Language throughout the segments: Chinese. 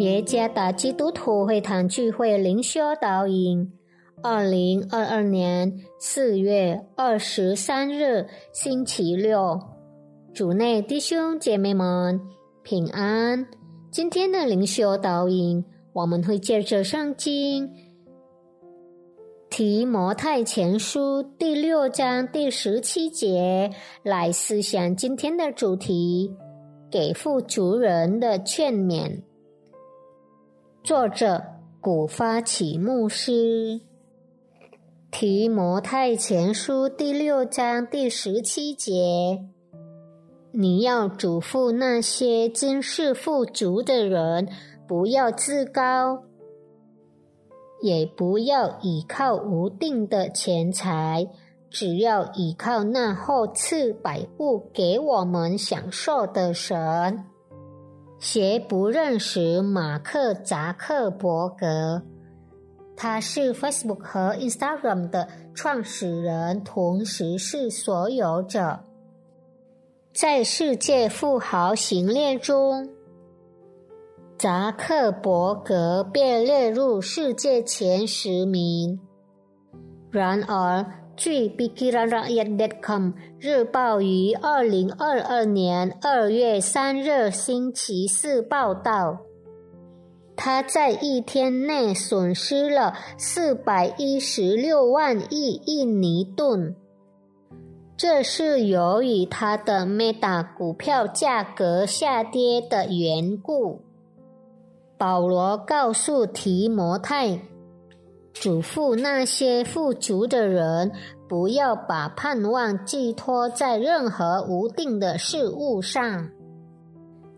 耶加达基督徒会堂聚会灵修导引，二零二二年四月二十三日星期六，主内弟兄姐妹们平安。今天的灵修导引，我们会借着圣经提摩太前书第六章第十七节来思想今天的主题：给付族人的劝勉。作者古发起牧师，提摩太前书第六章第十七节：你要嘱咐那些今世富足的人，不要自高，也不要倚靠无定的钱财，只要倚靠那后赐百物给我们享受的神。谁不认识马克·扎克伯格？他是 Facebook 和 Instagram 的创始人，同时是所有者。在世界富豪行列中，扎克伯格被列入世界前十名。然而，据 Bikiraryat.com 日报于二零二二年二月三日星期四报道，他在一天内损失了四百一十六万亿印尼盾。这是由于他的 Meta 股票价格下跌的缘故。保罗告诉提摩太。嘱咐那些富足的人，不要把盼望寄托在任何无定的事物上。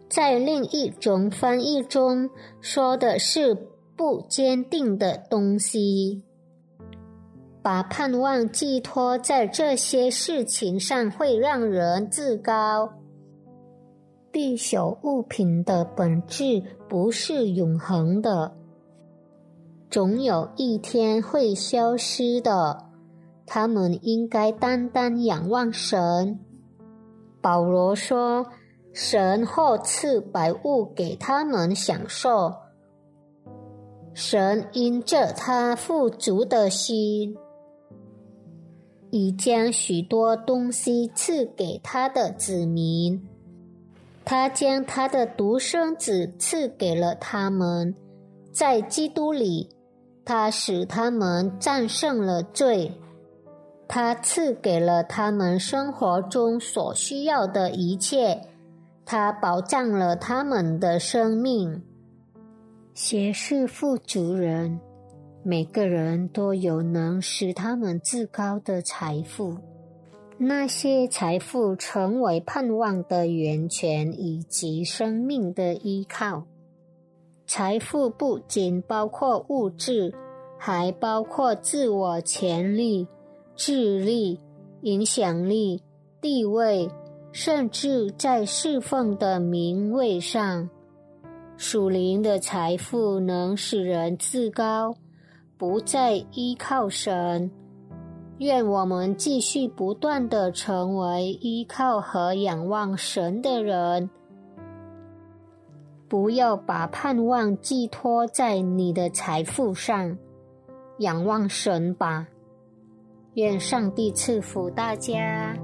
在另一种翻译中，说的是不坚定的东西。把盼望寄托在这些事情上，会让人自高。必朽物品的本质不是永恒的。总有一天会消失的，他们应该单单仰望神。保罗说：“神后赐百物给他们享受。神因着他富足的心，已将许多东西赐给他的子民。他将他的独生子赐给了他们，在基督里。”他使他们战胜了罪，他赐给了他们生活中所需要的一切，他保障了他们的生命。斜视富足人，每个人都有能使他们自高的财富，那些财富成为盼望的源泉以及生命的依靠。财富不仅包括物质，还包括自我潜力、智力、影响力、地位，甚至在侍奉的名位上。属灵的财富能使人自高，不再依靠神。愿我们继续不断的成为依靠和仰望神的人。不要把盼望寄托在你的财富上，仰望神吧。愿上帝赐福大家。